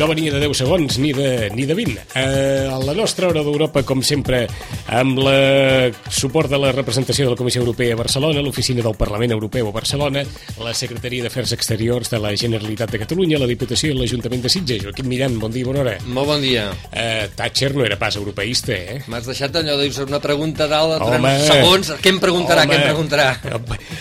no venia de 10 segons ni de, ni de 20. Eh, a la nostra hora d'Europa, com sempre, amb el suport de la representació de la Comissió Europea a Barcelona, l'Oficina del Parlament Europeu a Barcelona, la Secretaria d'Afers Exteriors de la Generalitat de Catalunya, la Diputació i l'Ajuntament de Sitges. Joaquim Mirant, bon dia, bona hora. Molt bon dia. Eh, Thatcher no era pas europeista, eh? M'has deixat allò de dir una pregunta dalt durant segons. Què em preguntarà, Home. què em preguntarà?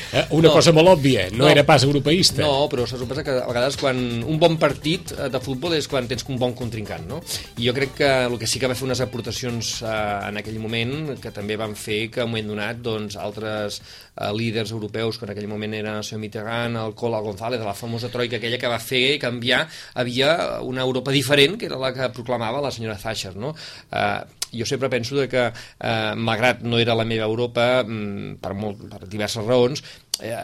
Eh, una no. cosa molt òbvia, no, no era pas europeista. No, però se suposa que a vegades quan un bon partit eh, de futbol és quan tens un bon contrincant, no? I jo crec que el que sí que va fer unes aportacions eh, en aquell moment que també van fer que en un moment donat doncs, altres eh, líders europeus, que en aquell moment era el senyor Mitterrand, el Cola González, la famosa troika aquella que va fer canviar, havia una Europa diferent, que era la que proclamava la senyora Thatcher, no? Eh, jo sempre penso que, eh, malgrat no era la meva Europa, mm, per, molt, per diverses raons, eh,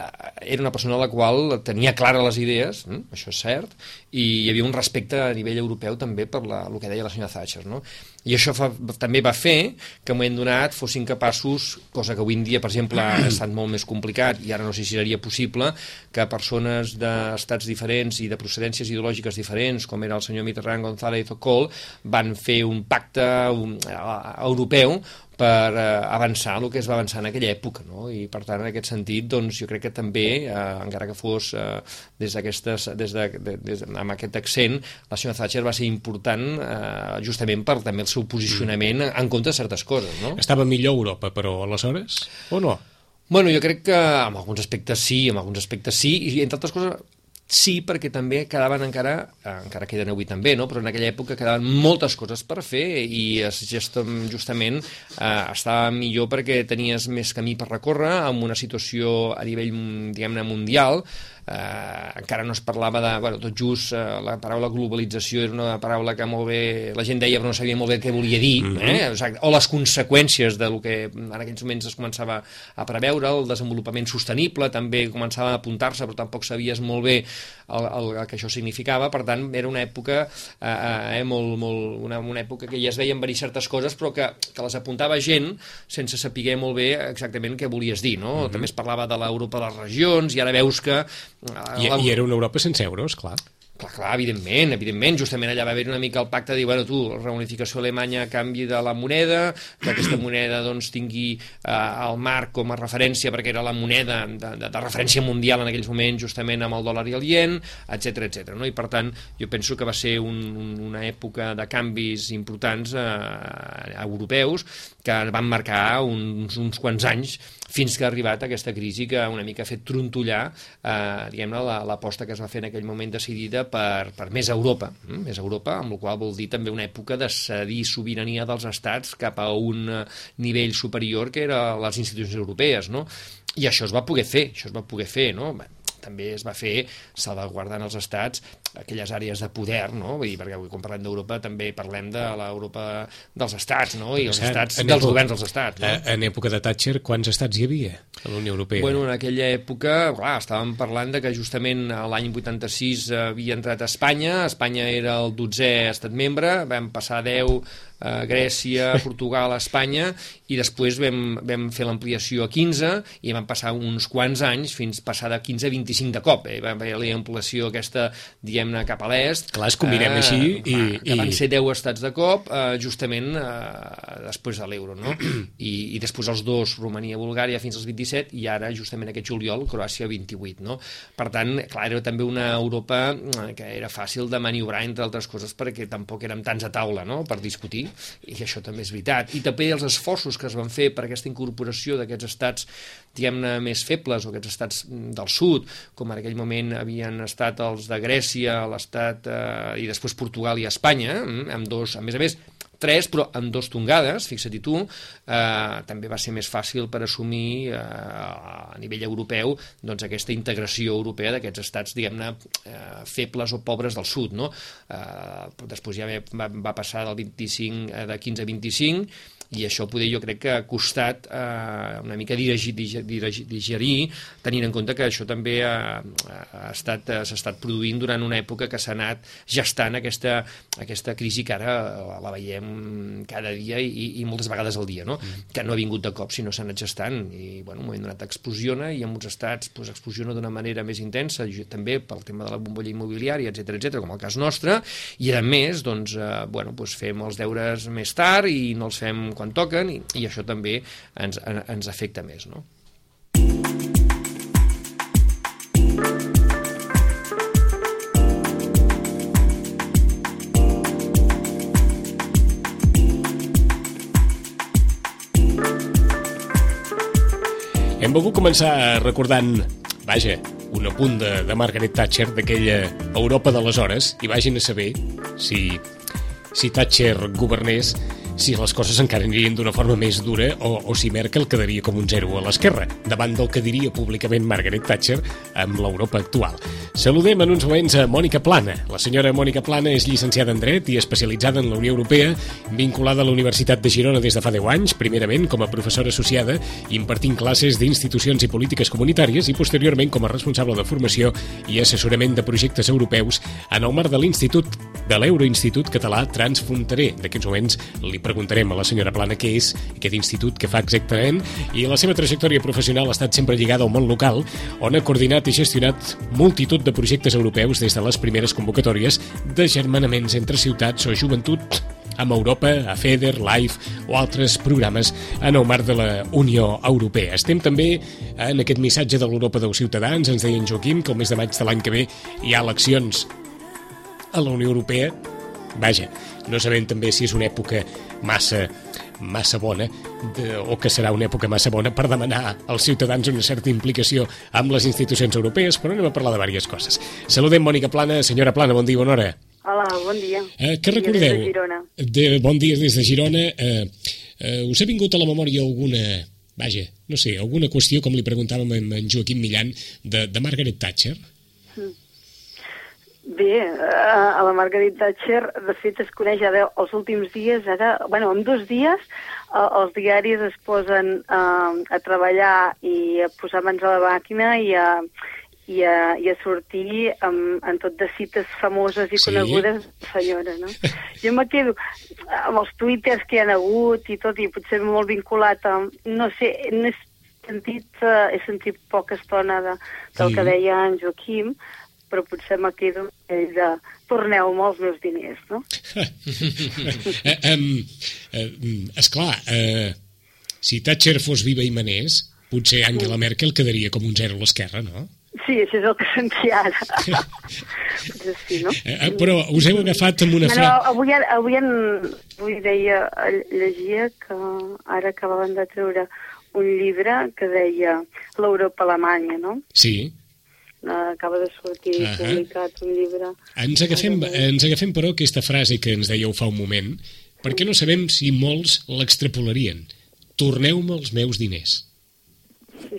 era una persona a la qual tenia clares les idees, hm? això és cert, i hi havia un respecte a nivell europeu també per la, el que deia la senyora Thatcher. No? I això fa, també va fer que en un moment donat fossin capaços, cosa que avui en dia, per exemple, ha estat molt més complicat i ara no sé si seria possible, que persones d'estats diferents i de procedències ideològiques diferents, com era el senyor Mitterrand, González o Kohl, van fer un pacte un, europeu per eh, avançar el que es va avançar en aquella època, no? i per tant en aquest sentit doncs, jo crec que també, eh, encara que fos eh, des d'aquestes, des de, de, des, amb aquest accent, la senyora Thatcher va ser important eh, justament per també el seu posicionament mm. en contra de certes coses. No? Estava millor Europa, però aleshores, o no? Bueno, jo crec que en alguns aspectes sí, en alguns aspectes sí, i entre altres coses sí, perquè també quedaven encara, eh, encara queden avui també, no? però en aquella època quedaven moltes coses per fer i justament eh, estava millor perquè tenies més camí per recórrer amb una situació a nivell, diguem-ne, mundial, eh, encara no es parlava de, bueno, tot just eh, la paraula globalització era una paraula que molt bé la gent deia però no sabia molt bé què volia dir mm -hmm. eh? Exacte. o les conseqüències del que en aquells moments es començava a preveure el desenvolupament sostenible també començava a apuntar-se però tampoc sabies molt bé el, el, el que això significava per tant era una època eh, eh, molt, molt, una, una època que ja es veien venir certes coses però que, que les apuntava gent sense saber molt bé exactament què volies dir no? Mm -hmm. també es parlava de l'Europa de les regions i ara veus que i, I era una Europa sense euros, clar. Clar, clar, evidentment, evidentment. Justament allà va haver una mica el pacte de dir, bueno, tu, reunificació alemanya canvi de la moneda, que aquesta moneda doncs, tingui eh, el marc com a referència, perquè era la moneda de, de, de referència mundial en aquells moments, justament amb el dòlar i el ien, etc etc. no? I per tant, jo penso que va ser un, un, una època de canvis importants eh, europeus que van marcar uns, uns quants anys fins que ha arribat aquesta crisi que una mica ha fet trontollar eh, diguem-ne que es va fer en aquell moment decidida per, per més Europa, eh? més Europa, amb la qual vol dir també una època de cedir sobirania dels estats cap a un eh, nivell superior que era les institucions europees, no? I això es va poder fer, això es va poder fer, no? també es va fer salvaguardant els estats aquelles àrees de poder, no? Vull dir, perquè avui quan parlem d'Europa també parlem de l'Europa dels estats, no? I els estats, en dels època, governs dels estats. No? En època de Thatcher, quants estats hi havia a la Unió Europea? Bueno, en aquella època, clar, estàvem parlant de que justament l'any 86 havia entrat a Espanya, Espanya era el 12è estat membre, vam passar 10 a Grècia, Portugal, Espanya, i després vam, vam fer l'ampliació a 15 i vam passar uns quants anys fins passar de 15 a 25 de cop. Eh? Vam veure l'ampliació aquesta, diguem-ne, cap a l'est. Clar, es combinem eh, així. I, que i... van ser 10 estats de cop, eh, justament eh, després de l'euro, no? I, I després els dos, Romania i Bulgària, fins als 27, i ara, justament aquest juliol, Croàcia 28, no? Per tant, clar, era també una Europa eh, que era fàcil de maniobrar, entre altres coses, perquè tampoc érem tants a taula, no?, per discutir i això també és veritat. I també els esforços que es van fer per aquesta incorporació d'aquests estats, diguem-ne, més febles, o aquests estats del sud, com en aquell moment havien estat els de Grècia, l'estat, eh, i després Portugal i Espanya, eh, amb dos, a més a més, tres, però amb dos tongades, fixa't tu, eh, també va ser més fàcil per assumir eh, a nivell europeu doncs, aquesta integració europea d'aquests estats, diguem-ne, eh, febles o pobres del sud. No? Eh, després ja va, va passar del 25, eh, de 15 a 25, i això poder jo crec que ha costat eh, una mica dirigir, digerir, digerir, tenint en compte que això també ha, ha estat s'ha estat produint durant una època que s'ha anat gestant aquesta, aquesta crisi que ara la veiem cada dia i, i moltes vegades al dia, no? Mm. que no ha vingut de cop, sinó s'ha anat gestant i bueno, un moment donat explosiona i en molts estats pues, explosiona d'una manera més intensa, també pel tema de la bombolla immobiliària, etc etc, com el cas nostre, i a més doncs, eh, bueno, pues fem els deures més tard i no els fem quan toquen i, i això també ens, ens afecta més. No? Hem volgut començar recordant, vaja, un apunt de, de Margaret Thatcher d'aquella Europa d'aleshores i vagin a saber si, si Thatcher governés si les coses encara anirien d'una forma més dura o, o si Merkel quedaria com un zero a l'esquerra, davant del que diria públicament Margaret Thatcher amb l'Europa actual. Saludem en uns moments a Mònica Plana. La senyora Mònica Plana és llicenciada en Dret i especialitzada en la Unió Europea, vinculada a la Universitat de Girona des de fa 10 anys, primerament com a professora associada, impartint classes d'institucions i polítiques comunitàries i posteriorment com a responsable de formació i assessorament de projectes europeus en el marc de l'Institut de l'Euroinstitut Català Transfronterer. D'aquests moments li preguntarem a la senyora Plana què és aquest institut, que fa exactament, i la seva trajectòria professional ha estat sempre lligada al món local, on ha coordinat i gestionat multitud de projectes europeus des de les primeres convocatòries de germanaments entre ciutats o joventut amb Europa, a FEDER, LIFE o altres programes en el marc de la Unió Europea. Estem també en aquest missatge de l'Europa dels ciutadans, ens deia en Joaquim que el mes de maig de l'any que ve hi ha eleccions a la Unió Europea. Vaja, no sabem també si és una època massa massa bona de, o que serà una època massa bona per demanar als ciutadans una certa implicació amb les institucions europees, però anem a parlar de diverses coses. Saludem Mònica Plana. Senyora Plana, bon dia, bona hora. Hola, bon dia. Eh, què recordeu? Des de Girona. De, bon dia des de Girona. Eh, eh, us ha vingut a la memòria alguna vaja, no sé, alguna qüestió, com li preguntàvem en Joaquim Millan, de, de Margaret Thatcher? Mm. Bé, a la Margaret Thatcher, de fet, es coneix ara els últims dies, ara, bueno, en dos dies els diaris es posen uh, a treballar i a posar mans a la màquina i a, i a, i a sortir amb, amb tot de cites famoses i sí. conegudes senyora, no? Jo me quedo amb els twitters que hi ha hagut i tot, i potser molt vinculat amb... No sé, no he sentit, uh, he sentit poca estona de, del sí. que deia en Joaquim, però potser me quedo de torneu-me els meus diners, no? eh, eh, esclar, eh, si Thatcher fos viva i manés, potser Angela Merkel quedaria com un zero a l'esquerra, no? Sí, això és el que sentia ara. sí, no? Eh, eh, però us heu agafat amb una frase... No, avui, avui, en, avui deia, llegia que ara acabaven de treure un llibre que deia l'Europa Alemanya, no? Sí acaba de sortir uh -huh. publicat un llibre. Ens agafem, ens agafem, però, aquesta frase que ens dèieu fa un moment, perquè no sabem si molts l'extrapolarien. Torneu-me els meus diners. Sí,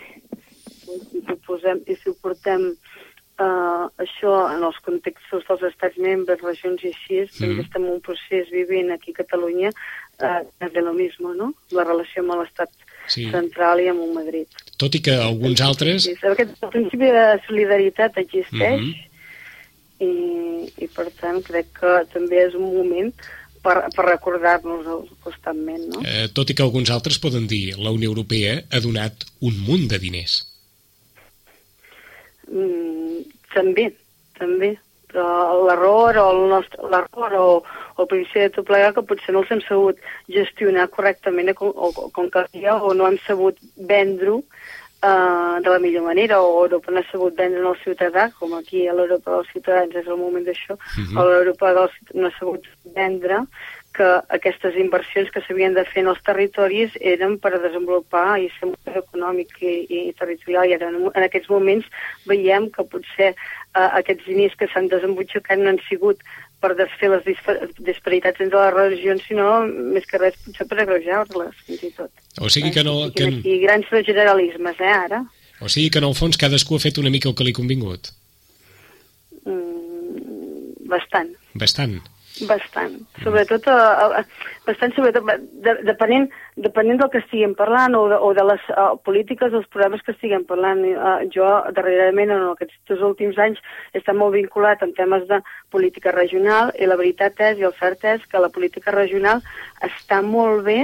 si ho, posem, i si ho portem uh, això en els contextos dels estats membres, regions i així, mm. doncs estem en un procés vivint aquí a Catalunya uh, de lo mismo, no? La relació amb l'estat sí. central i amb un Madrid. Tot i que alguns altres... Sí, aquest principi de solidaritat existeix mm -hmm. i, i per tant crec que també és un moment per, per recordar-nos constantment. No? Eh, tot i que alguns altres poden dir la Unió Europea ha donat un munt de diners. Mm, també, també l'error o el nostre l'error o, o el principi de tot plegar que potser no els hem sabut gestionar correctament com, o, com calia o no hem sabut vendre-ho uh, de la millor manera o Europa no ha sabut vendre al ciutadà, com aquí a l'Europa dels ciutadans és el moment d'això, uh -huh. o l'Europa no ha sabut vendre que aquestes inversions que s'havien de fer en els territoris eren per desenvolupar i ser molt econòmic i, i territorial i ara en, en aquests moments veiem que potser uh, aquests diners que s'han desembutxacat no han sigut per desfer les disparitats entre les religions, sinó més que res potser per agreujar-les, fins i tot. O sigui que no... Que... Aquí grans generalismes, eh, ara. O sigui que en el fons cadascú ha fet una mica el que li ha convingut. Mm, bastant. Bastant. Bastant. Sobretot, uh, bastant sobretot, de, depenent, depenent del que estiguem parlant o de, o de les uh, polítiques, dels programes que estiguem parlant. Uh, jo, darrerament, en aquests dos últims anys, he estat molt vinculat en temes de política regional i la veritat és, i el cert és, que la política regional està molt bé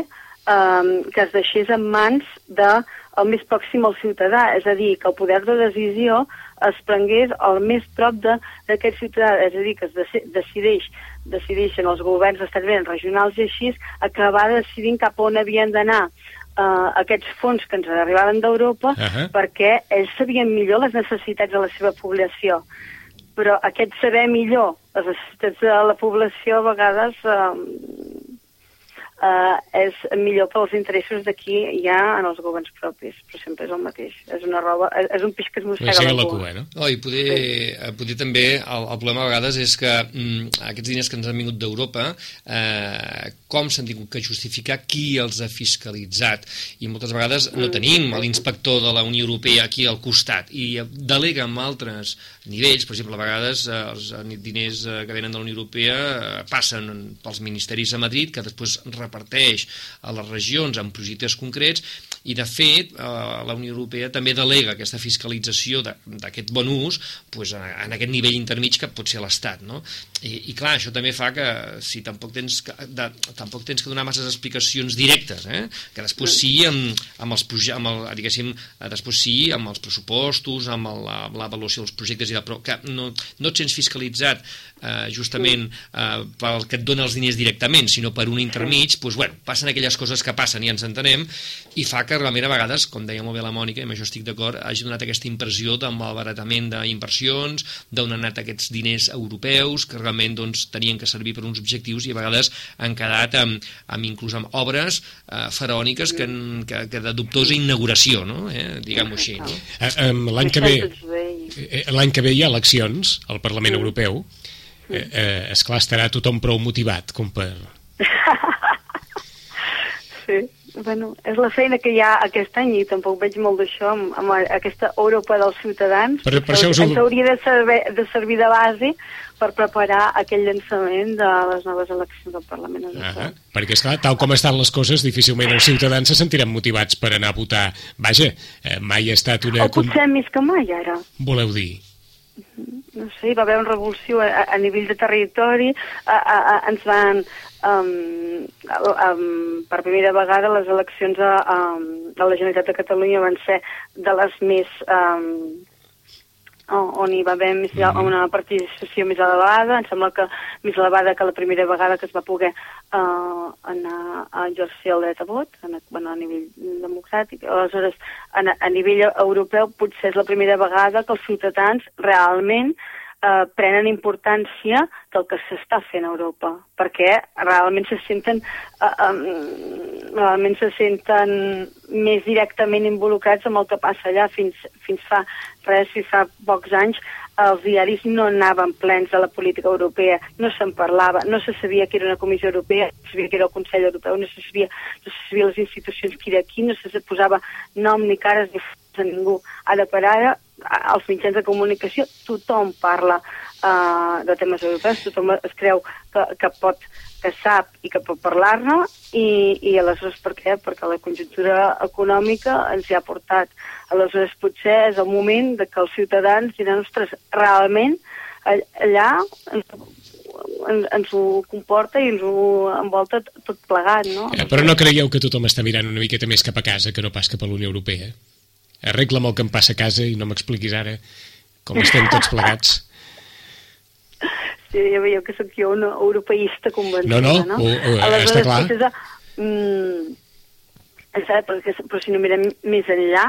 um, que es deixés en mans de el més pròxim al ciutadà, és a dir, que el poder de decisió es prengués al més prop d'aquest ciutadà, és a dir, que es decideix, decideixen els governs estats regionals i així acabar decidint cap on havien d'anar uh, aquests fons que ens arribaven d'Europa uh -huh. perquè ells sabien millor les necessitats de la seva població. Però aquest saber millor les necessitats de la població a vegades uh, eh, és millor pels interessos d'aquí ja en els governs propis, però sempre és el mateix. És una roba, és un peix que es mossega la, la cua. No? Oh, i poder, sí. Eh, poder també, el, el problema a vegades és que mm, aquests diners que ens han vingut d'Europa, eh, com s'han tingut que justificar qui els ha fiscalitzat. I moltes vegades no mm. tenim l'inspector de la Unió Europea aquí al costat i delega en altres nivells, per exemple, a vegades eh, els diners eh, que venen de la Unió Europea eh, passen pels ministeris a Madrid, que després reparteix a les regions en projectes concrets i de fet eh, la Unió Europea també delega aquesta fiscalització d'aquest bon ús pues, en aquest nivell intermig que pot ser l'Estat no? I, i clar, això també fa que si tampoc tens que, de, tampoc tens que donar masses explicacions directes eh? que després sí amb, amb els amb el, diguéssim, després sí amb els pressupostos amb l'avaluació dels projectes i de, però que no, no et sents fiscalitzat eh, justament eh, pel que et dona els diners directament, sinó per un intermig, doncs, bueno, passen aquelles coses que passen i ens entenem, i fa que realment a vegades, com deia molt bé la Mònica, i amb això estic d'acord, hagi donat aquesta impressió de malbaratament d'inversions, d'on han anat aquests diners europeus, que realment doncs, tenien que servir per uns objectius i a vegades han quedat amb, amb inclús amb obres eh, faraòniques que, que, que de dubtosa inauguració, no? eh, diguem-ho així. No? Eh, l'any que ve eh, l'any que ve hi ha eleccions al Parlament Europeu eh, eh, esclar, estarà tothom prou motivat com per... sí, bueno, és la feina que hi ha aquest any i tampoc veig molt d'això amb, amb aquesta Europa dels ciutadans. Per, per això us... Ens hauria de servir, de servir de base per preparar aquell llançament de les noves eleccions del Parlament Europeu. -huh. perquè, esclar, tal com estan les coses, difícilment els ciutadans se sentiran motivats per anar a votar. Vaja, eh, mai ha estat una... O potser més que mai, ara. Voleu dir? No sé, hi va haver una revolució a, a nivell de territori, a, a, a, ens van, um, um, per primera vegada les eleccions a, a, a la Generalitat de Catalunya van ser de les més um, on hi va haver més, mm -hmm. una participació més elevada, em sembla que més elevada que la primera vegada que es va poder uh, anar a exercir el dret a vot, a, bueno, a nivell democràtic. Aleshores, a, a nivell europeu potser és la primera vegada que els ciutadans realment eh, prenen importància del que s'està fent a Europa, perquè realment se senten eh, eh, realment se senten més directament involucrats amb el que passa allà fins, fins fa res, fins fa pocs anys els diaris no anaven plens de la política europea, no se'n parlava, no se sabia que era una comissió europea, no se sabia que era el Consell Europeu, no se sabia, no se sabia les institucions que era aquí, no se posava nom ni cares ni a ningú. Ara per ara als mitjans de comunicació tothom parla uh, de temes europeus, tothom es creu que, que pot que sap i que pot parlar-ne i, i aleshores per què? Perquè la conjuntura econòmica ens hi ha portat. Aleshores potser és el moment de que els ciutadans diran, ostres, realment allà ens, ens ho comporta i ens ho envolta tot plegat, no? Eh, però no creieu que tothom està mirant una miqueta més cap a casa que no pas cap a la Unió Europea? Arregla'm el que em passa a casa i no m'expliquis ara com estem tots plegats. Sí, ja veieu que sóc jo una europeista convençuda, no? No, no, o, o, Aleshores, està clar. De, mm, perquè, però si no mirem més enllà,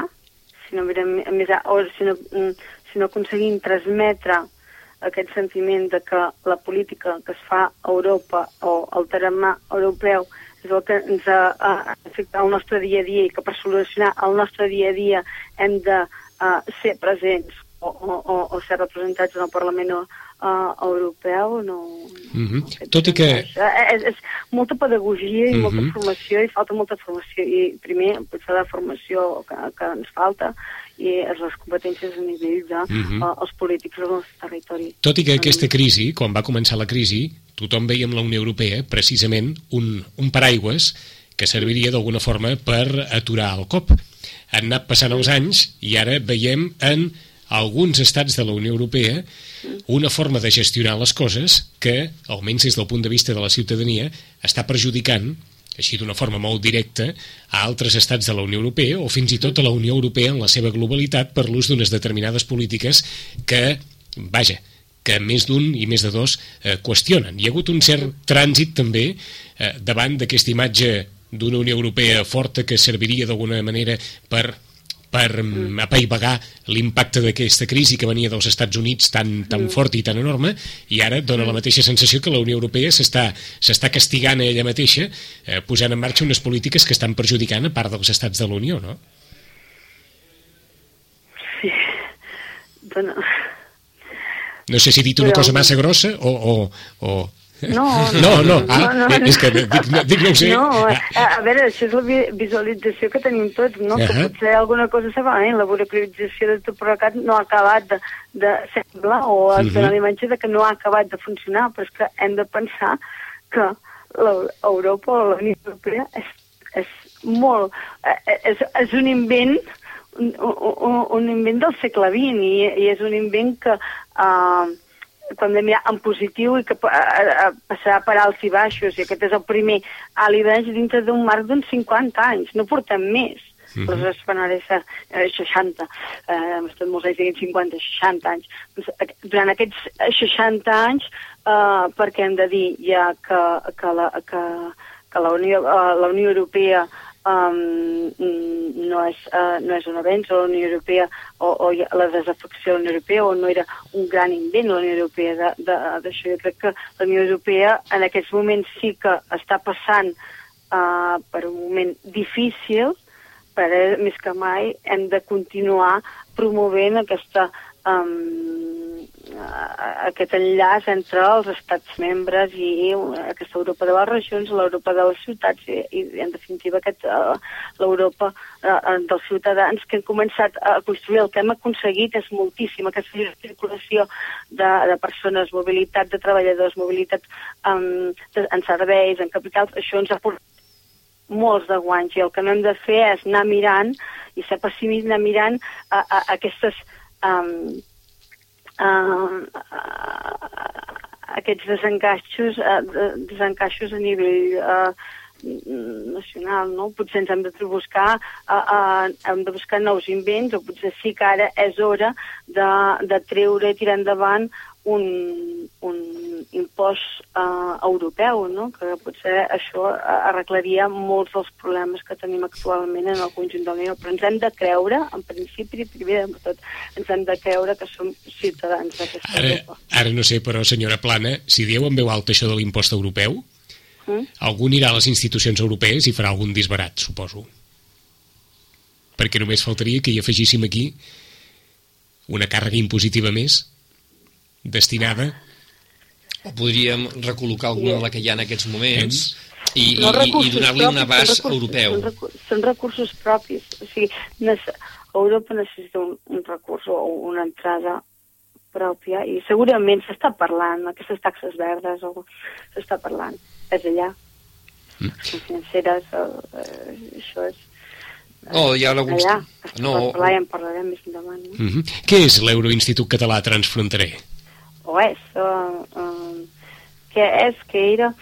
si no mirem més enllà, o si no, mm, si no aconseguim transmetre aquest sentiment de que la política que es fa a Europa o el terme europeu és el que ens ha, ha afectat el nostre dia a dia i que per solucionar el nostre dia a dia hem de uh, ser presents o, o, o ser representats en el Parlament uh, europeu no, mm -hmm. tot i que és, és, molta pedagogia i mm -hmm. molta formació i falta molta formació i primer potser la formació que, que ens falta i les competències a nivell de mm -hmm. uh, els polítics del nostre territori tot i que aquesta crisi, quan va començar la crisi tothom veia en la Unió Europea precisament un, un paraigües que serviria d'alguna forma per aturar el cop. Han anat passant els anys i ara veiem en alguns estats de la Unió Europea una forma de gestionar les coses que, almenys des del punt de vista de la ciutadania, està perjudicant així d'una forma molt directa, a altres estats de la Unió Europea o fins i tot a la Unió Europea en la seva globalitat per l'ús d'unes determinades polítiques que, vaja, que més d'un i més de dos eh, qüestionen. Hi ha hagut un cert trànsit també eh, davant d'aquesta imatge d'una Unió Europea forta que serviria d'alguna manera per per mm. apaivagar l'impacte d'aquesta crisi que venia dels Estats Units tan, tan mm. fort i tan enorme i ara dona la mateixa sensació que la Unió Europea s'està castigant a ella mateixa eh, posant en marxa unes polítiques que estan perjudicant a part dels estats de la Unió, no? Sí. Bueno... No sé si he dit una Però... cosa massa grossa o, o, o, no, no, no, ah, no, no, és que dic, dic no ho sé. No, a, a veure, això és la visualització que tenim tots, no? Uh -huh. Que potser alguna cosa se va, eh? La burocratització de tot plegat no ha acabat de, de semblar o uh -huh. la imatge de que no ha acabat de funcionar, però és que hem de pensar que l'Europa o la Unió Europea és, és molt... Eh, és, és un invent un, un, un invent del segle XX i, i és un invent que... Hem de mirar en positiu i que passarà per alts i baixos, i aquest és el primer alt i baix dintre d'un marc d'uns 50 anys, no portem més. Mm -hmm. Aleshores ser eh, 60, eh, hem estat molts anys dient 50, 60 anys. Doncs, durant aquests 60 anys, eh, perquè hem de dir ja que, que, la, que, que la, Unió, eh, la Unió Europea um, no, és, uh, no és un avenç o la Unió Europea o, o la desafecció de la Unió Europea o no era un gran invent la Unió Europea d'això. Jo crec que la Unió Europea en aquests moments sí que està passant uh, per un moment difícil, però més que mai hem de continuar promovent aquesta um, aquest enllaç entre els estats membres i aquesta Europa de les regions, l'Europa de les ciutats i, i en definitiva aquest, uh, l'Europa uh, dels ciutadans que han començat a construir. El que hem aconseguit és moltíssim, aquesta circulació de, de persones, mobilitat de treballadors, mobilitat um, de, en serveis, en capitals, això ens ha portat molts de guanys i el que no hem de fer és anar mirant i ser pessimista anar mirant a, a, a aquestes um, uh, aquests desencaixos, uh, desencaixos a nivell uh, nacional, no? Potser ens hem de buscar, uh, uh, hem de buscar nous invents o potser sí que ara és hora de, de treure i tirar endavant un, un impost uh, europeu, no? que potser això arreglaria molts dels problemes que tenim actualment en el conjunt de la Unió. Però ens hem de creure, en principi, primer de tot, ens hem de creure que som ciutadans d'aquesta Europa. Ara no sé, però, senyora Plana, si dieu en veu alta això de l'impost europeu, mm? algú anirà a les institucions europees i farà algun disbarat, suposo. Perquè només faltaria que hi afegíssim aquí una càrrega impositiva més destinada o podríem recol·locar alguna de la que hi ha en aquests moments i, i, i donar-li un abast són europeu. Són, recursos, són recursos propis. O sigui, Europa necessita un, un recurs o una entrada pròpia i segurament s'està parlant, aquestes taxes verdes o s'està parlant, és allà. Mm. financeres, eh, això és... Oh, hi ha alguns... Allà, no. parlar i en parlarem més endavant. No? Mm -hmm. Què és l'Euroinstitut Català Transfronterer? O és, uh, uh, que és, que era,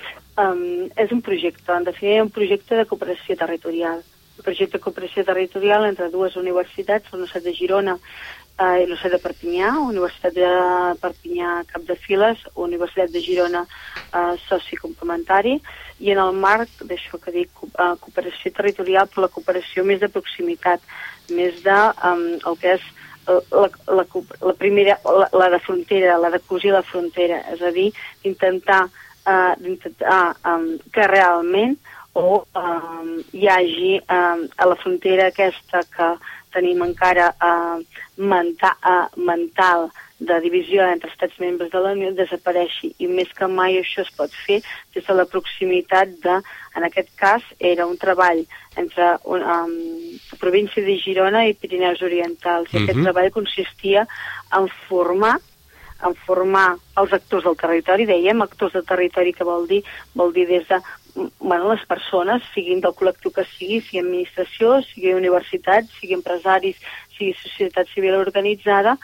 um, és un projecte, en definitiva un projecte de cooperació territorial. Un projecte de cooperació territorial entre dues universitats, la Universitat de Girona uh, i la Universitat de Perpinyà, Universitat de Perpinyà Cap de Files, Universitat de Girona uh, soci complementari, i en el marc d'això que dic, uh, cooperació territorial, però la cooperació més de proximitat, més de um, el que és la, la, la primera, la, la de frontera, la de cosir la frontera, és a dir, intentar, uh, intentar um, que realment o um, hi hagi um, a la frontera aquesta que tenim encara uh, menta, uh, mental de divisió entre estats membres de la Unió desapareixi i més que mai això es pot fer des de la proximitat de, en aquest cas, era un treball entre un, um, la província de Girona i Pirineus Orientals i uh -huh. aquest mhm. treball consistia en formar en formar els actors del territori, dèiem, actors del territori que vol dir, vol dir des de bueno, les persones, siguin del col·lectiu que sigui, sigui administració, sigui universitat, sigui empresaris, sigui societat civil organitzada,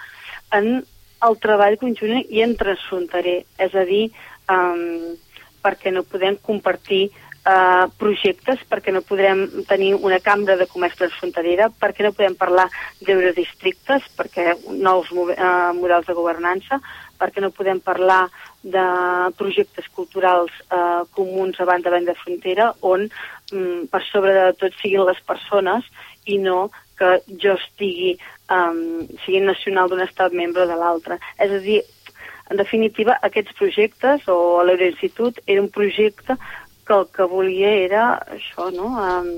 en el treball conjunt i en transfronterer, és a dir, um, perquè no podem compartir uh, projectes, perquè no podrem tenir una cambra de comerç transfronterera, perquè no podem parlar d'eurodistrictes, perquè nous uh, models de governança, perquè no podem parlar de projectes culturals uh, comuns a banda de frontera, on um, per sobre de tot siguin les persones i no que jo estigui, um, sigui nacional d'un estat membre de l'altre. És a dir, en definitiva, aquests projectes, o l'Euroinstitut, era un projecte que el que volia era això, no?, um,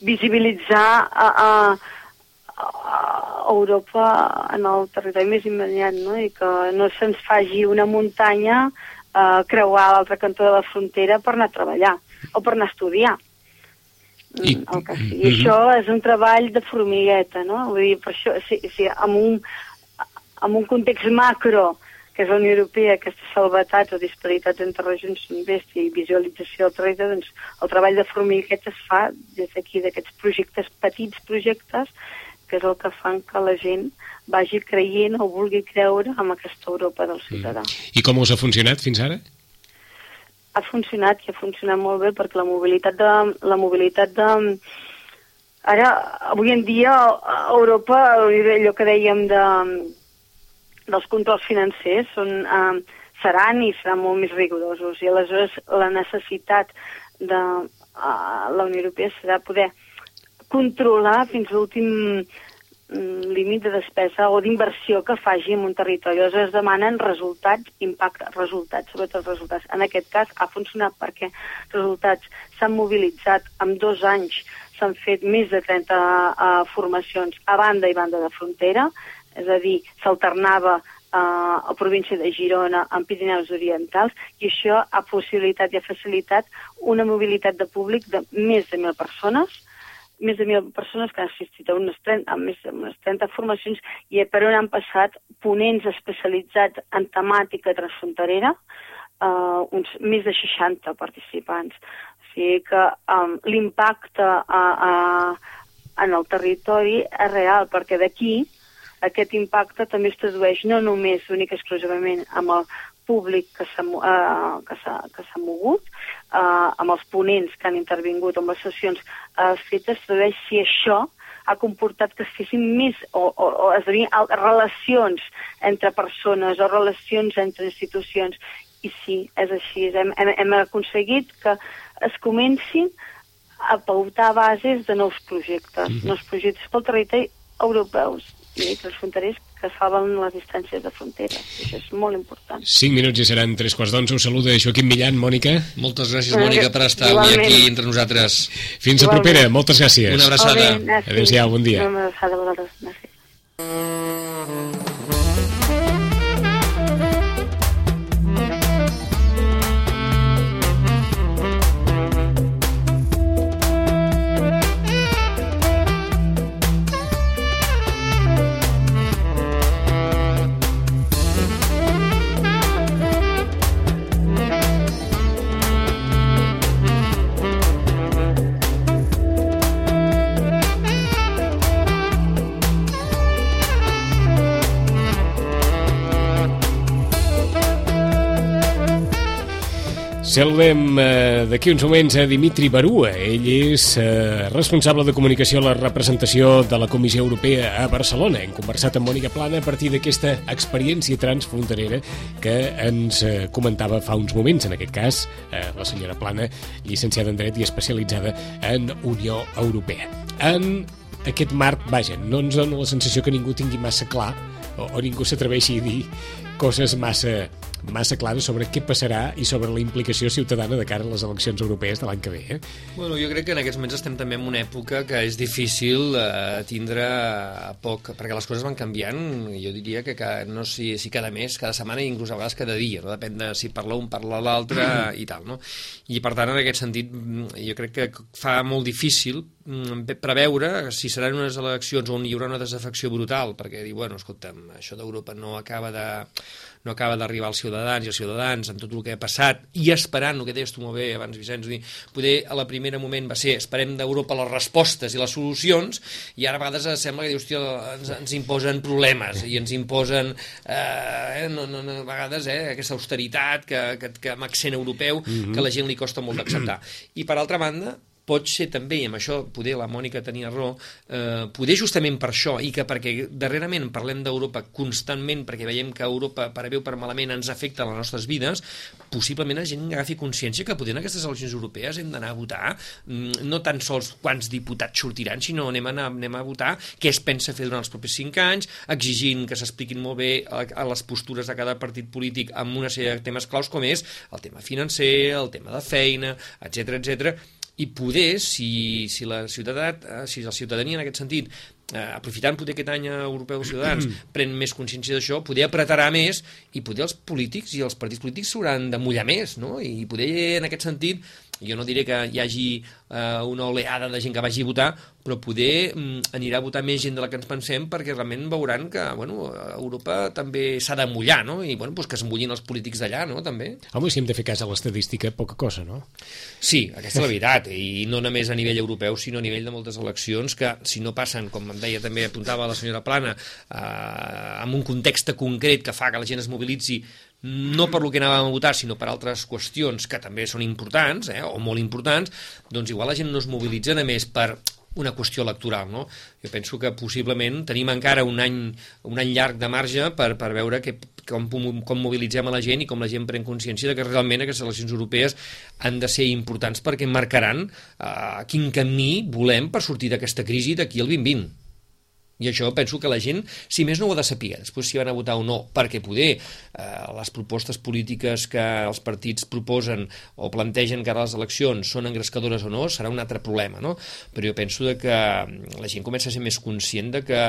visibilitzar a, a, a Europa en el territori més immediat, no?, i que no se'ns faci una muntanya a creuar l'altre cantó de la frontera per anar a treballar o per anar a estudiar. I, mm, el que sí. I això és un treball de formigueta, no? Vull dir, per això, si, si amb, un, amb un context macro, que és la Unió Europea, aquestes salvetats o disparitats entre regions són bèstia i visualització del territori, doncs el treball de formigueta es fa des d'aquí, d'aquests projectes, petits projectes, que és el que fan que la gent vagi creient o vulgui creure en aquesta Europa del ciutadà. Mm. I com us ha funcionat fins ara? ha funcionat i ha funcionat molt bé perquè la mobilitat de... La mobilitat de ara, avui en dia, a Europa, allò que dèiem de, dels controls financers són, eh, seran i seran molt més rigorosos i aleshores la necessitat de uh, la Unió Europea serà poder controlar fins l'últim Mm, límit de despesa o d'inversió que faci en un territori. Aleshores es demanen resultats, impacte, resultats, sobretot resultats. En aquest cas ha funcionat perquè resultats s'han mobilitzat en dos anys, s'han fet més de 30 uh, eh, formacions a banda i banda de frontera, és a dir, s'alternava uh, a província de Girona amb Pirineus Orientals i això ha possibilitat i ha facilitat una mobilitat de públic de més de 1.000 persones, més de mil persones que han assistit a unes 30, a més de unes 30 formacions i per on han passat ponents especialitzats en temàtica transfronterera, uh, uns més de 60 participants. O sigui que um, l'impacte uh, uh, en el territori és real, perquè d'aquí aquest impacte també es tradueix no només únic exclusivament amb el públic que s'ha s'ha mogut, uh, amb els ponents que han intervingut amb les sessions uh, fetes, saber si això ha comportat que es fessin més o, o, o esdevinguin relacions entre persones o relacions entre institucions. I sí, és així. Hem, hem, hem aconseguit que es comencin a pautar bases de nous projectes, mm -hmm. nous projectes pel territori europeus i transfronterers que salven les distàncies de frontera. Això és molt important. 5 minuts i seran tres quarts d'onze. Us saluda Joaquim Millan, Mònica. Moltes gràcies, Mònica, per estar avui aquí entre nosaltres. Fins a propera. Moltes gràcies. Una abraçada. Adéu-siau, bon dia. Una abraçada a vosaltres. Gràcies. Saludem eh, d'aquí uns moments a Dimitri Barua. Ell és eh, responsable de comunicació a la representació de la Comissió Europea a Barcelona. Hem conversat amb Mònica Plana a partir d'aquesta experiència transfronterera que ens eh, comentava fa uns moments, en aquest cas, eh, la senyora Plana, llicenciada en Dret i especialitzada en Unió Europea. En aquest marc, vaja, no ens dona la sensació que ningú tingui massa clar o, o ningú s'atreveixi a dir coses massa massa clares sobre què passarà i sobre la implicació ciutadana de cara a les eleccions europees de l'any que ve. Eh? Bueno, jo crec que en aquests moments estem també en una època que és difícil eh, tindre a poc, perquè les coses van canviant, jo diria que, que no sé si cada mes, cada setmana i inclús a vegades cada dia, no? depèn de si parla un, parla l'altre i tal, no? I per tant, en aquest sentit, jo crec que fa molt difícil mm, preveure si seran unes eleccions on hi haurà una desafecció brutal, perquè dir, bueno, escolta'm, això d'Europa no acaba de no acaba d'arribar als ciutadans i als ciutadans amb tot el que ha passat i esperant, el que deies tu molt bé abans, Vicenç, dir, poder a la primera moment va ser esperem d'Europa les respostes i les solucions i ara a vegades sembla que dius, hòstia, ens, ens imposen problemes i ens imposen eh, no, no, no, a vegades eh, aquesta austeritat que, que, que amb accent europeu mm -hmm. que a la gent li costa molt d'acceptar. I per altra banda, pot ser també, i amb això poder la Mònica tenia raó, eh, poder justament per això, i que perquè darrerament parlem d'Europa constantment, perquè veiem que Europa, per bé o per malament, ens afecta a les nostres vides, possiblement la gent agafi consciència que poder en aquestes eleccions europees hem d'anar a votar, mm, no tan sols quants diputats sortiran, sinó anem a, anar, anem a votar què es pensa fer durant els propers cinc anys, exigint que s'expliquin molt bé a, a les postures de cada partit polític amb una sèrie de temes claus com és el tema financer, el tema de feina, etc etc i poder, si, si la ciutadania, eh, si la ciutadania en aquest sentit eh, aprofitant poder aquest any europeu dels ciutadans pren més consciència d'això, poder apretarà més i poder els polítics i els partits polítics s'hauran de mullar més, no? I poder en aquest sentit jo no diré que hi hagi eh, una oleada de gent que vagi a votar, però poder mm, anirà a votar més gent de la que ens pensem perquè realment veuran que bueno, Europa també s'ha de mullar, no? I bueno, pues que es mullin els polítics d'allà, no? També. Home, si hem de fer cas a l'estadística, poca cosa, no? Sí, aquesta és la veritat, i no només a nivell europeu, sinó a nivell de moltes eleccions que, si no passen, com em deia també, apuntava la senyora Plana, eh, amb un context concret que fa que la gent es mobilitzi no per lo que anàvem a votar, sinó per altres qüestions que també són importants, eh, o molt importants, doncs igual la gent no es mobilitza només per una qüestió electoral, no? Jo penso que possiblement tenim encara un any, un any llarg de marge per, per veure que, com, com mobilitzem a la gent i com la gent pren consciència de que realment aquestes eleccions europees han de ser importants perquè marcaran eh, quin camí volem per sortir d'aquesta crisi d'aquí al 2020. I això penso que la gent, si més no ho ha de saber, després si van a votar o no, perquè poder eh, les propostes polítiques que els partits proposen o plantegen cara a les eleccions són engrescadores o no, serà un altre problema, no? Però jo penso de que la gent comença a ser més conscient de que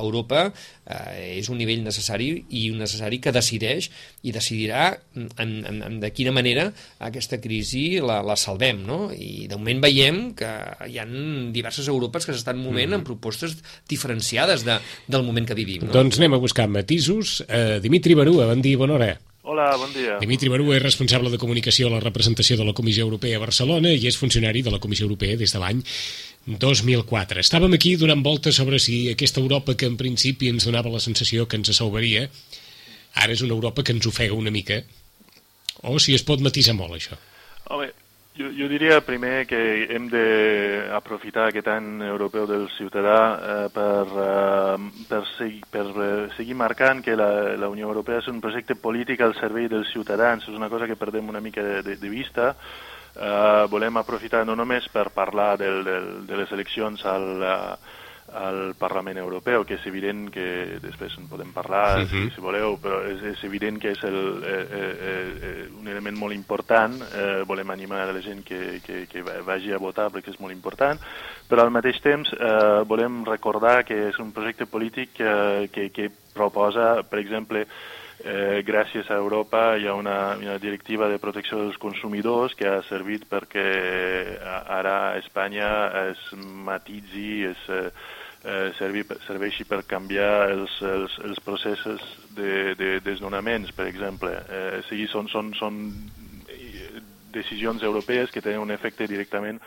Europa eh, és un nivell necessari i un necessari que decideix i decidirà en, en, en de quina manera aquesta crisi la, la salvem, no? I de moment veiem que hi ha diverses Europes que s'estan movent mm. en propostes diferents diferenciades de, del moment que vivim. No? Doncs anem a buscar matisos. Uh, Dimitri Barua, bon dia, bona hora. Hola, bon dia. Dimitri Barú és responsable de comunicació a la representació de la Comissió Europea a Barcelona i és funcionari de la Comissió Europea des de l'any 2004. Estàvem aquí donant voltes sobre si aquesta Europa que en principi ens donava la sensació que ens salvaria, ara és una Europa que ens ofega una mica, o si es pot matisar molt, això. Home, jo, jo diria primer que hem d'aprofitar aquest any europeu del ciutadà eh, per, eh, per, segui, per eh, seguir marcant que la, la Unió Europea és un projecte polític al servei dels ciutadans, és una cosa que perdem una mica de, de, de vista. Eh, volem aprofitar no només per parlar del, del, de les eleccions al, uh, al Parlament Europeu, que és evident que després en podem parlar, uh -huh. si, si voleu, però és, és evident que és el, eh, eh, eh, un element molt important. Eh, volem animar a la gent que, que, que vagi a votar perquè és molt important, però al mateix temps eh, volem recordar que és un projecte polític que, que, que proposa, per exemple, eh, gràcies a Europa hi ha una, una directiva de protecció dels consumidors que ha servit perquè ara a Espanya es matitzi, es, eh, eh, servi, serveixi per canviar els, els, els processos de, de desnonaments, per exemple. Eh, sí, són, són, són decisions europees que tenen un efecte directament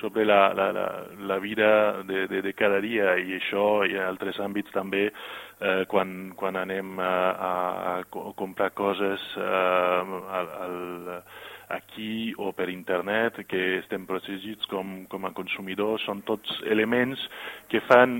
sobre la, la, la, la vida de, de, de cada dia i això i en altres àmbits també eh, quan, quan anem a, a, a comprar coses eh, al, al aquí o per internet, que estem protegits com, com a consumidors, són tots elements que fan,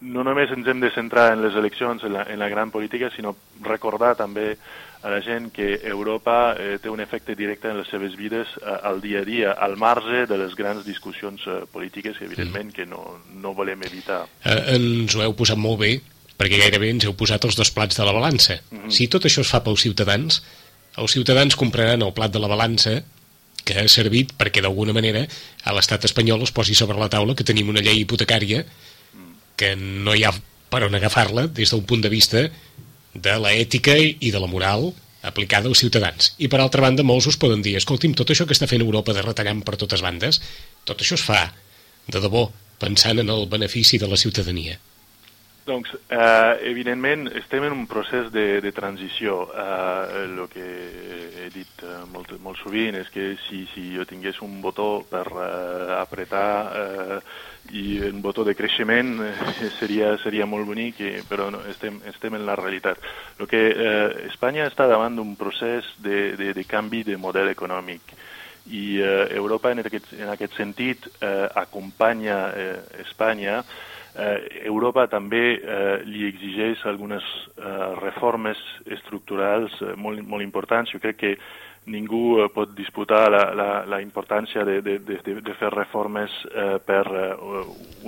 no només ens hem de centrar en les eleccions, en la, en la gran política, sinó recordar també a la gent que Europa eh, té un efecte directe en les seves vides eh, al dia a dia, al marge de les grans discussions eh, polítiques, evidentment, que no, no volem evitar. Eh, ens ho heu posat molt bé, perquè gairebé ens heu posat els dos plats de la balança. Mm -hmm. Si tot això es fa pels ciutadans, els ciutadans compraran el plat de la balança que ha servit perquè d'alguna manera a l'estat espanyol es posi sobre la taula que tenim una llei hipotecària que no hi ha per on agafar-la des d'un punt de vista de l'ètica i de la moral aplicada als ciutadans. I per altra banda, molts us poden dir, escolti'm, tot això que està fent Europa de retallant per totes bandes, tot això es fa de debò, pensant en el benefici de la ciutadania? Doncs, eh, evidentment, estem en un procés de, de transició. Eh, el que he dit eh, molt, molt sovint és que si, si jo tingués un botó per eh, apretar eh, i un botó de creixement eh, seria, seria molt bonic, però no, estem, estem en la realitat. El que eh, Espanya està davant d'un procés de, de, de canvi de model econòmic i eh, Europa en aquest, en aquest sentit eh, acompanya eh, Espanya eh, Europa també eh, li exigeix algunes eh, reformes estructurals eh, molt, molt importants. Jo crec que ningú eh, pot disputar la, la, la importància de, de, de, de fer reformes eh, per eh,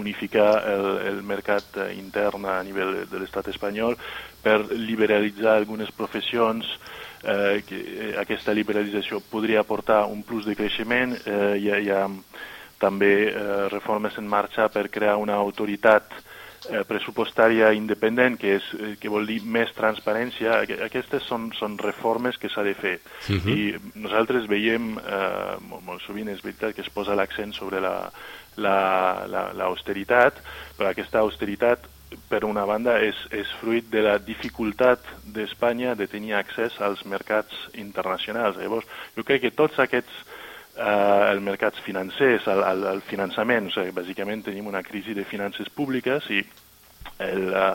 unificar el, el mercat eh, intern a nivell de, l'estat espanyol, per liberalitzar algunes professions, eh, que eh, aquesta liberalització podria aportar un plus de creixement. Eh, hi, ha, hi ha també eh, reformes en marxa per crear una autoritat eh, pressupostària independent, que, és, eh, que vol dir més transparència. Aquestes són, són reformes que s'ha de fer. Uh mhm. -huh. I nosaltres veiem, eh, molt, molt sovint és veritat que es posa l'accent sobre l'austeritat, la, la, però aquesta austeritat per una banda, és, és fruit de la dificultat d'Espanya de tenir accés als mercats internacionals. Llavors, jo crec que tots aquests eh, els mercats financers, el, el, el finançament. O sigui, bàsicament tenim una crisi de finances públiques i el, eh,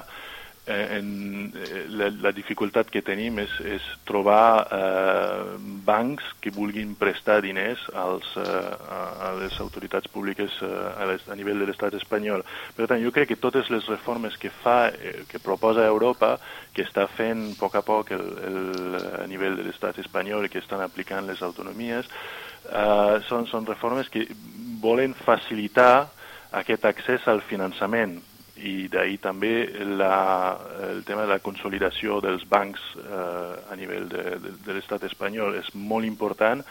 en, eh, la, la dificultat que tenim és, és trobar eh, bancs que vulguin prestar diners als, eh, a les autoritats públiques eh, a, les, a nivell de l'estat espanyol. Per tant, jo crec que totes les reformes que fa, eh, que proposa Europa, que està fent a poc a poc el, el, a nivell de l'estat espanyol i que estan aplicant les autonomies, eh, són, són reformes que volen facilitar aquest accés al finançament i d'ahir també la, el tema de la consolidació dels bancs eh, a nivell de, de, de l'estat espanyol és molt important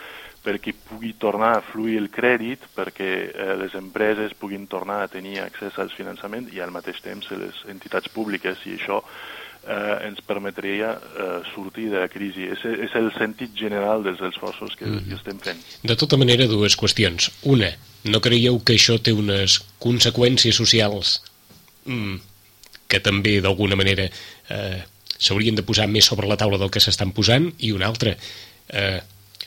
perquè pugui tornar a fluir el crèdit, perquè eh, les empreses puguin tornar a tenir accés al finançament i al mateix temps les entitats públiques i això eh, ens permetria eh, sortir de la crisi. És, és el sentit general dels esforços que, mm. que estem fent. De tota manera, dues qüestions. Una, no creieu que això té unes conseqüències socials mm, que també d'alguna manera eh, s'haurien de posar més sobre la taula del que s'estan posant? I una altra, eh,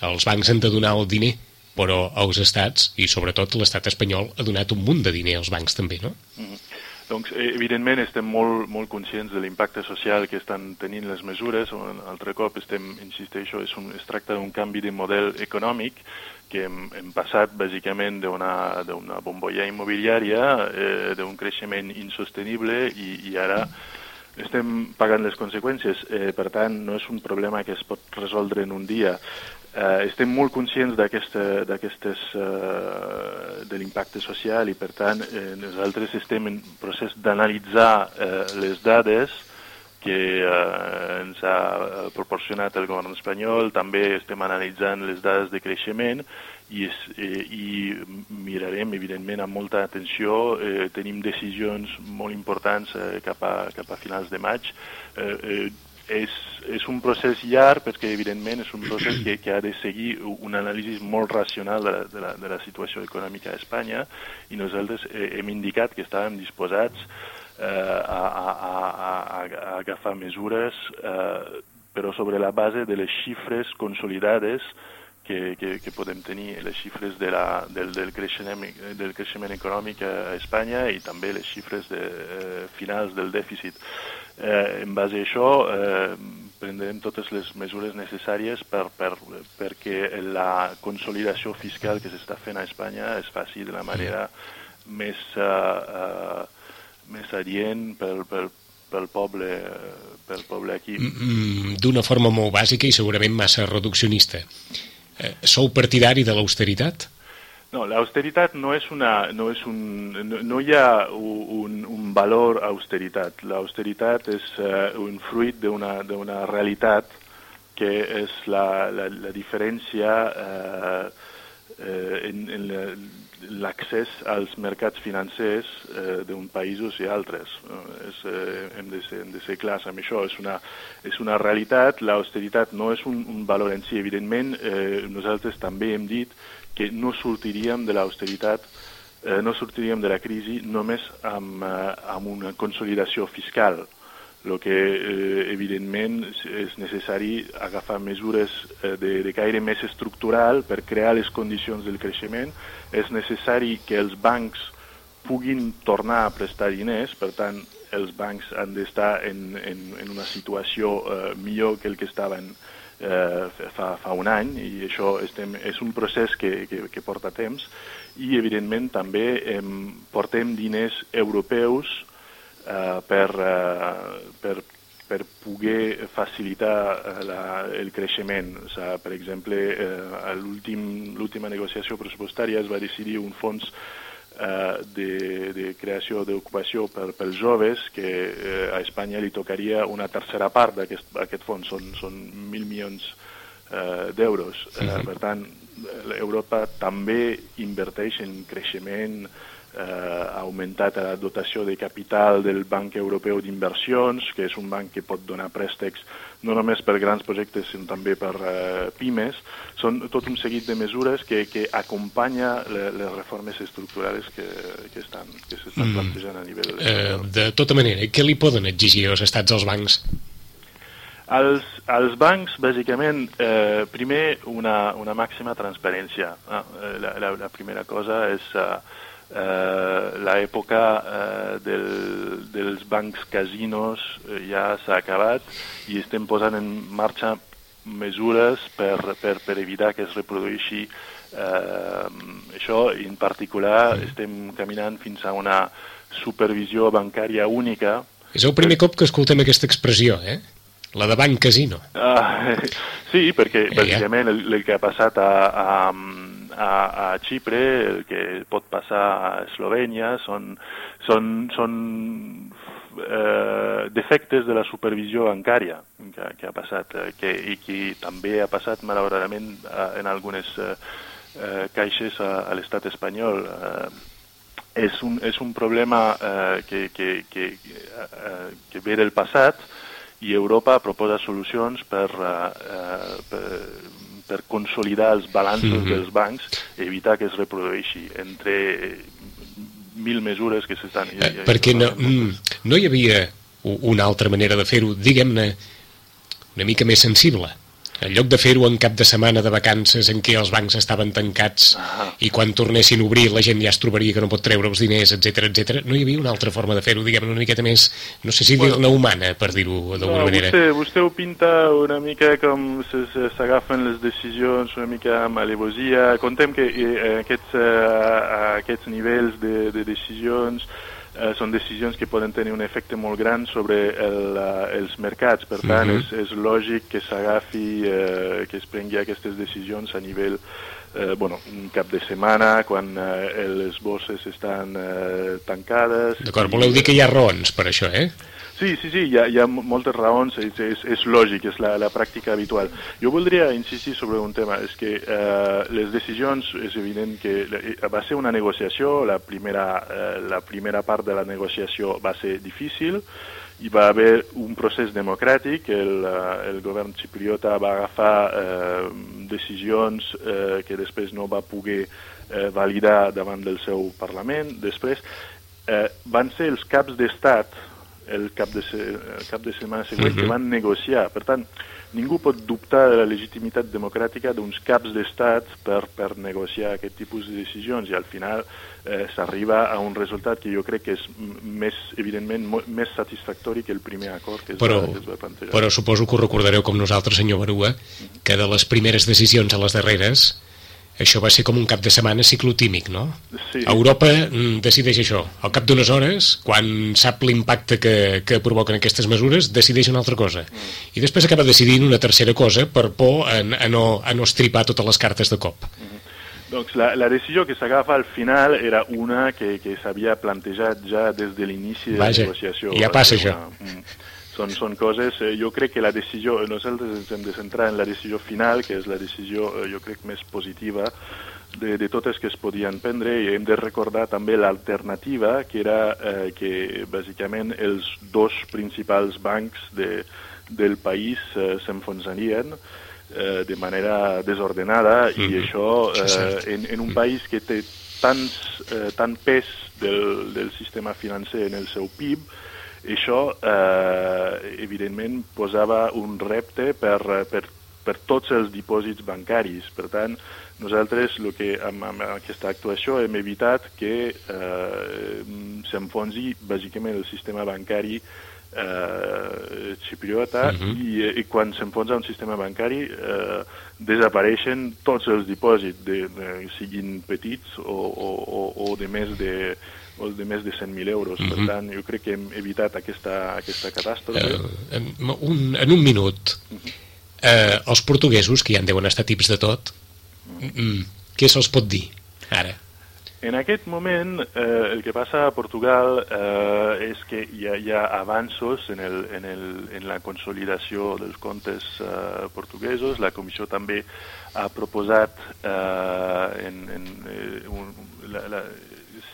els bancs han de donar el diner però els estats, i sobretot l'estat espanyol, ha donat un munt de diner als bancs també, no? Mm -hmm. Doncs, eh, evidentment, estem molt, molt conscients de l'impacte social que estan tenint les mesures. Un altre cop, estem, insisteixo, és un, es tracta d'un canvi de model econòmic que hem, hem passat bàsicament d'una bombolla immobiliària, eh, d'un creixement insostenible i, i ara estem pagant les conseqüències. Eh, per tant, no és un problema que es pot resoldre en un dia. Eh, estem molt conscients d'aquestes eh, de l'impacte social i per tant eh, nosaltres estem en procés d'analitzar eh, les dades que eh, ens ha proporcionat el govern espanyol, també estem analitzant les dades de creixement i, es, eh, i mirarem, evidentment, amb molta atenció. Eh, tenim decisions molt importants eh, cap, a, cap a finals de maig. Eh, eh, és, és un procés llarg perquè evidentment és un procés que, que ha de seguir un anàlisi molt racional de la, de, la, de la situació econòmica a Espanya i nosaltres hem indicat que estàvem disposats eh, a, a, a, a, a agafar mesures eh, però sobre la base de les xifres consolidades que, que, que podem tenir, les xifres de la, del, del, creixement, del creixement econòmic a Espanya i també les xifres de, eh, finals del dèficit. Eh, en base a això, eh, prendrem totes les mesures necessàries per, per, perquè la consolidació fiscal que s'està fent a Espanya es faci de la manera més, uh, uh, més adient pel, pel, pel poble, pel poble aquí. Mm, mm, d'una forma molt bàsica i segurament massa reduccionista. Eh, sou partidari de l'austeritat? No, l'austeritat no és una, no és un, no, no hi ha un, un valor austeritat. L'austeritat és uh, un fruit d'una realitat que és la, la, la diferència uh, uh, en, en l'accés als mercats financers uh, d'un països i altres. És, uh, hem, de ser, hem de ser clars amb això. És una, és una realitat. L'austeritat no és un, un valor en si. Evidentment, uh, nosaltres també hem dit que no sortiríem de l'austeritat eh, no sortiríem de la crisi només amb, eh, amb una consolidació fiscal el que eh, evidentment és necessari agafar mesures eh, de, de caire més estructural per crear les condicions del creixement. És necessari que els bancs puguin tornar a prestar diners, per tant, els bancs han d'estar en, en, en una situació eh, millor que el que estaven eh, fa, fa un any i això estem, és un procés que, que, que porta temps i evidentment també eh, portem diners europeus eh, per, eh, per, per poder facilitar eh, la, el creixement. O sigui, per exemple, eh, a l'última negociació pressupostària es va decidir un fons eh, de, de creació d'ocupació per, pels joves, que eh, a Espanya li tocaria una tercera part d'aquest fons, són, són mil milions eh, d'euros. Uh eh, per tant, Europa també inverteix en creixement, eh, ha augmentat la dotació de capital del Banc Europeu d'Inversions, que és un banc que pot donar préstecs no només per grans projectes, sinó també per eh, pimes. Són tot un seguit de mesures que, que acompanya le, les reformes estructurals que, que estan que s'estan mm. plantejant a nivell... Eh, de tota manera, què li poden exigir els estats als bancs? Els, els bancs, bàsicament, eh, primer una, una màxima transparència. Ah, la, la, la primera cosa és eh, eh, l'època eh, del, dels bancs casinos eh, ja s'ha acabat i estem posant en marxa mesures per, per, per evitar que es reprodueixi eh, això. En particular, estem caminant fins a una supervisió bancària única. És el primer cop que escoltem aquesta expressió, eh? La de Banc Casino. Uh, sí, perquè eh, bàsicament el, el que ha passat a, a, a, a Xipre, el que pot passar a Eslovènia, són, són, són eh, defectes de la supervisió bancària que, que ha passat eh, que, i que també ha passat malauradament eh, en algunes eh, eh, caixes a, a l'estat espanyol. Eh, és, un, és un problema eh, que, que, que, eh, que ve del passat, i Europa proposa solucions per, uh, per, per consolidar els balanços mm -hmm. dels bancs i evitar que es reprodueixi entre mil mesures que s'estan... Eh, perquè no, mm, no hi havia una altra manera de fer-ho, diguem-ne, una mica més sensible en lloc de fer-ho en cap de setmana de vacances en què els bancs estaven tancats ah. i quan tornessin a obrir la gent ja es trobaria que no pot treure els diners, etc etc. no hi havia una altra forma de fer-ho, diguem una miqueta més, no sé si bueno, dir-ne humana, per dir-ho d'alguna no, manera. Vostè, vostè ho pinta una mica com s'agafen les decisions una mica amb alevosia. Contem que eh, aquests, eh, aquests nivells de, de decisions eh, són decisions que poden tenir un efecte molt gran sobre el, uh, els mercats. Per tant, mhm. -huh. és, és lògic que s'agafi, eh, que es prengui aquestes decisions a nivell eh, bueno, un cap de setmana, quan eh, les bosses estan eh, tancades... D'acord, voleu dir que hi ha raons per això, eh? Sí, sí, sí, hi ha, hi ha moltes raons, és, és, és lògic, és la, la pràctica habitual. Jo voldria insistir sobre un tema, és que eh, les decisions, és evident que eh, va ser una negociació, la primera, eh, la primera part de la negociació va ser difícil, hi va haver un procés democràtic, el, eh, el govern xipriota va agafar eh, decisions eh, que després no va poder eh, validar davant del seu Parlament. Després eh, van ser els caps d'estat el cap de, se, el cap de setmana següent uh -huh. que mhm. van negociar. Per tant, ningú pot dubtar de la legitimitat democràtica d'uns caps d'estat per, per negociar aquest tipus de decisions i al final eh, s'arriba a un resultat que jo crec que és més, evidentment, més satisfactori que el primer acord que es, però, va, que es va plantejar. Però suposo que ho recordareu com nosaltres, senyor Barua, que de les primeres decisions a les darreres això va ser com un cap de setmana ciclotímic, no? Sí. Europa mm, decideix això. Al cap d'unes hores, quan sap l'impacte que, que provoquen aquestes mesures, decideix una altra cosa. Mm. I després acaba decidint una tercera cosa per por a, a, no, a no estripar totes les cartes de cop. Mm. Doncs la, la decisió que s'agafa al final era una que, que s'havia plantejat ja des de l'inici de Vaja, la negociació. ja passa això. Una, mm, són, són coses, eh, jo crec que la decisió, nosaltres ens hem de centrar en la decisió final, que és la decisió, eh, jo crec, més positiva de, de totes que es podien prendre i hem de recordar també l'alternativa, que era eh, que bàsicament els dos principals bancs de, del país eh, s'enfonsarien eh, de manera desordenada i Mhm. això Això és eh, en, en un país que té tants, eh, tant pes del, del sistema financer en el seu PIB, això eh, evidentment posava un repte per, per, per tots els dipòsits bancaris. Per tant, nosaltres el que amb, amb aquesta actuació hem evitat que eh, s'enfonsi bàsicament el sistema bancari eh, xipriota Mhm. i, i quan s'enfonsa un sistema bancari eh, desapareixen tots els dipòsits, de, de, siguin petits o, o, o, o de més de o de més de 100.000 euros. Per Mhm. tant, jo crec que hem evitat aquesta, aquesta catàstrofe. Eh, en, un, en un minut, eh, els portuguesos, que ja en deuen estar tips de tot, mm, què se'ls pot dir, ara? En aquest moment, eh, el que passa a Portugal eh, és que hi ha, hi ha avanços en, el, en, el, en la consolidació dels comptes eh, portuguesos. La Comissió també ha proposat eh, en, en, eh, un, la, la,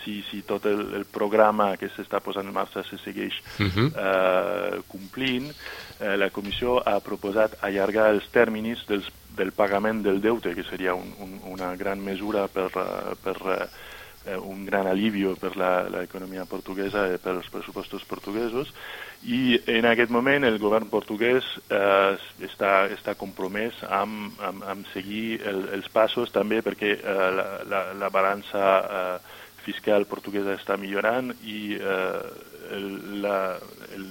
si, si tot el, el programa que s'està posant en marxa se segueix Mhm. eh, complint, eh, la Comissió ha proposat allargar els tèrmins dels, del pagament del deute, que seria un, un, una gran mesura per, eh, per eh, un gran alivio per l'economia portuguesa i per als pressupostos portuguesos. I en aquest moment el govern portuguès eh, està, està compromès amb, amb, amb seguir el, els passos també perquè eh, la, la, la balança eh, fiscal portuguesa està millorant i eh, el, la, el,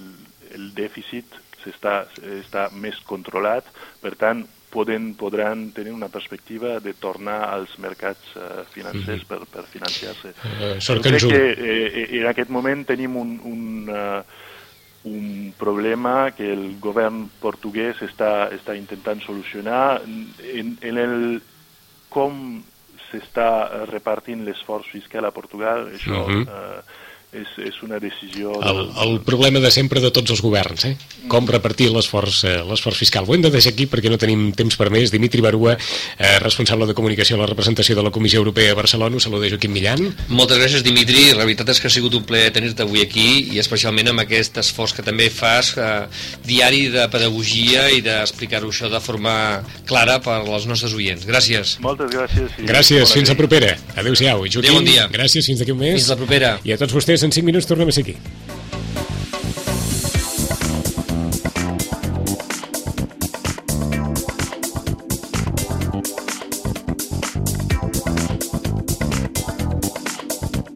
el dèficit està, està més controlat, per tant poden, podran tenir una perspectiva de tornar als mercats eh, financers per, per financiar-se. Sort que ens que eh, en aquest moment tenim un, un, uh, un problema que el govern portuguès està, està intentant solucionar en, en el com s'està repartint l'esforç fiscal a Portugal, això Mhm. eh, és, és una decisió... El, del- el problema de sempre de tots els governs, eh? Com repartir l'esforç eh, l'esforç fiscal. Ho hem de deixar aquí perquè no tenim temps per més. Dimitri Barua, eh, responsable de comunicació a la representació de la Comissió Europea a Barcelona, us saluda Joaquim Millan. Moltes gràcies, Dimitri. La veritat és que ha sigut un plaer tenir-te avui aquí i especialment amb aquest esforç que també fas eh, diari de pedagogia i d'explicar-ho això de forma clara per als nostres oients. Gràcies. Moltes gràcies. i Gràcies, fins a nit. propera. Adéu-siau. Joaquim, Adéu, bon dia. gràcies, fins d'aquí un mes. Fins la propera. I a tots vostès, en 5 minuts tornem a ser aquí.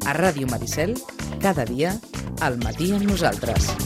A Ràdio Maricel, cada dia, al matí amb nosaltres.